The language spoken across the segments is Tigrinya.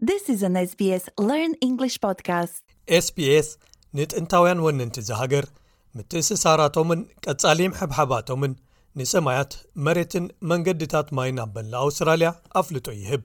This is an SBS Learn English podcast. ስbስ ንጥንታውያን ወንንቲ እዚ ሃገር ምትእስሳራቶምን ቀጻሊም ሕብሓባቶምን ንሰማያት መሬትን መንገድታት ማይን ኣበላ ኣውስትራልያ ኣፍልጦ ይህብ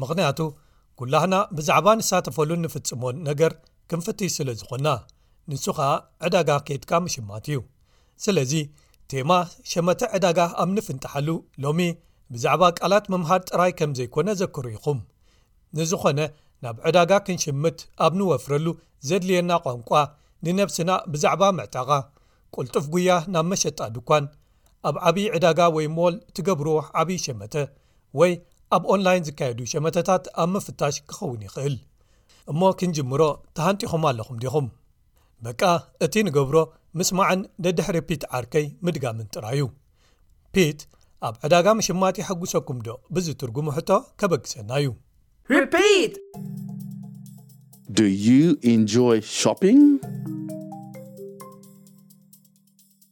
ምኽንያቱ ኩላህና ብዛዕባ ንሳተፈሉን ንፍጽሞን ነገር ክንፍትሽ ስለ ዝኾንና ንሱ ከኣ ዕዳጋ ኬድካ ምሽማት እዩ ስለዚ ቴማ ሸመተ ዕዳጋ ኣብ ንፍንጥሓሉ ሎሚ ብዛዕባ ቃላት ምምሃር ጥራይ ከም ዘይኮነ ዘክሩ ኢኹም ንዝኾነ ናብ ዕዳጋ ክንሽምት ኣብ ንወፍረሉ ዘድልየና ቋንቋ ንነብስና ብዛዕባ ምዕጣቓ ቁልጡፍ ጉያ ናብ መሸጣ ድኳን ኣብ ዓብዪ ዕዳጋ ወይ ሞል ትገብርዎ ዓብዪ ሸመተ ወይ ኣብ ኦንላይን ዝካየዱ ሸመተታት ኣብ ምፍታሽ ክኸውን ይኽእል እሞ ክንጅምሮ ተሃንጢኹም ኣለኹም ዲኹም በቃ እቲ ንገብሮ ምስማዕን ደድሕሪ ፒት ዓርከይ ምድጋምን ጥራዩ ፒት ኣብ ዕዳጋ ምሽማት የሐጉሰኩም ዶ ብዝትርጉሙ ሕቶ ከበግሰና እዩ ዩ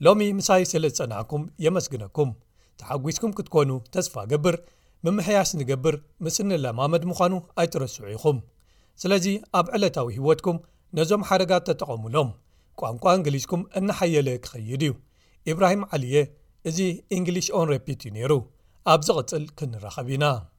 ሎሚ ምሳይ ስለ ዝጸናሕኩም የመስግነኩም። ተሓጒስኩም ክትኮኑ ተስፋ እገብር። ምምሕያሽ ንገብር ምስ እንለማመድ ምዃኑ ኣይትረስዑ ኢኹም። ስለዚ ኣብ ዕለታዊ ህይወትኩም ነዞም ሓረጋት ተጠቐሙሎም። ቋንቋ እንግሊዝኩም እናሓየለ ክኸይድ እዩ። ኢብራሂም ዓሊ'የ፣ እዚ ኢንግሊሽ ኦን ሬፒት እዩ ነይሩ። ኣብ ዝቕጽል ክንራኸብ ኢና።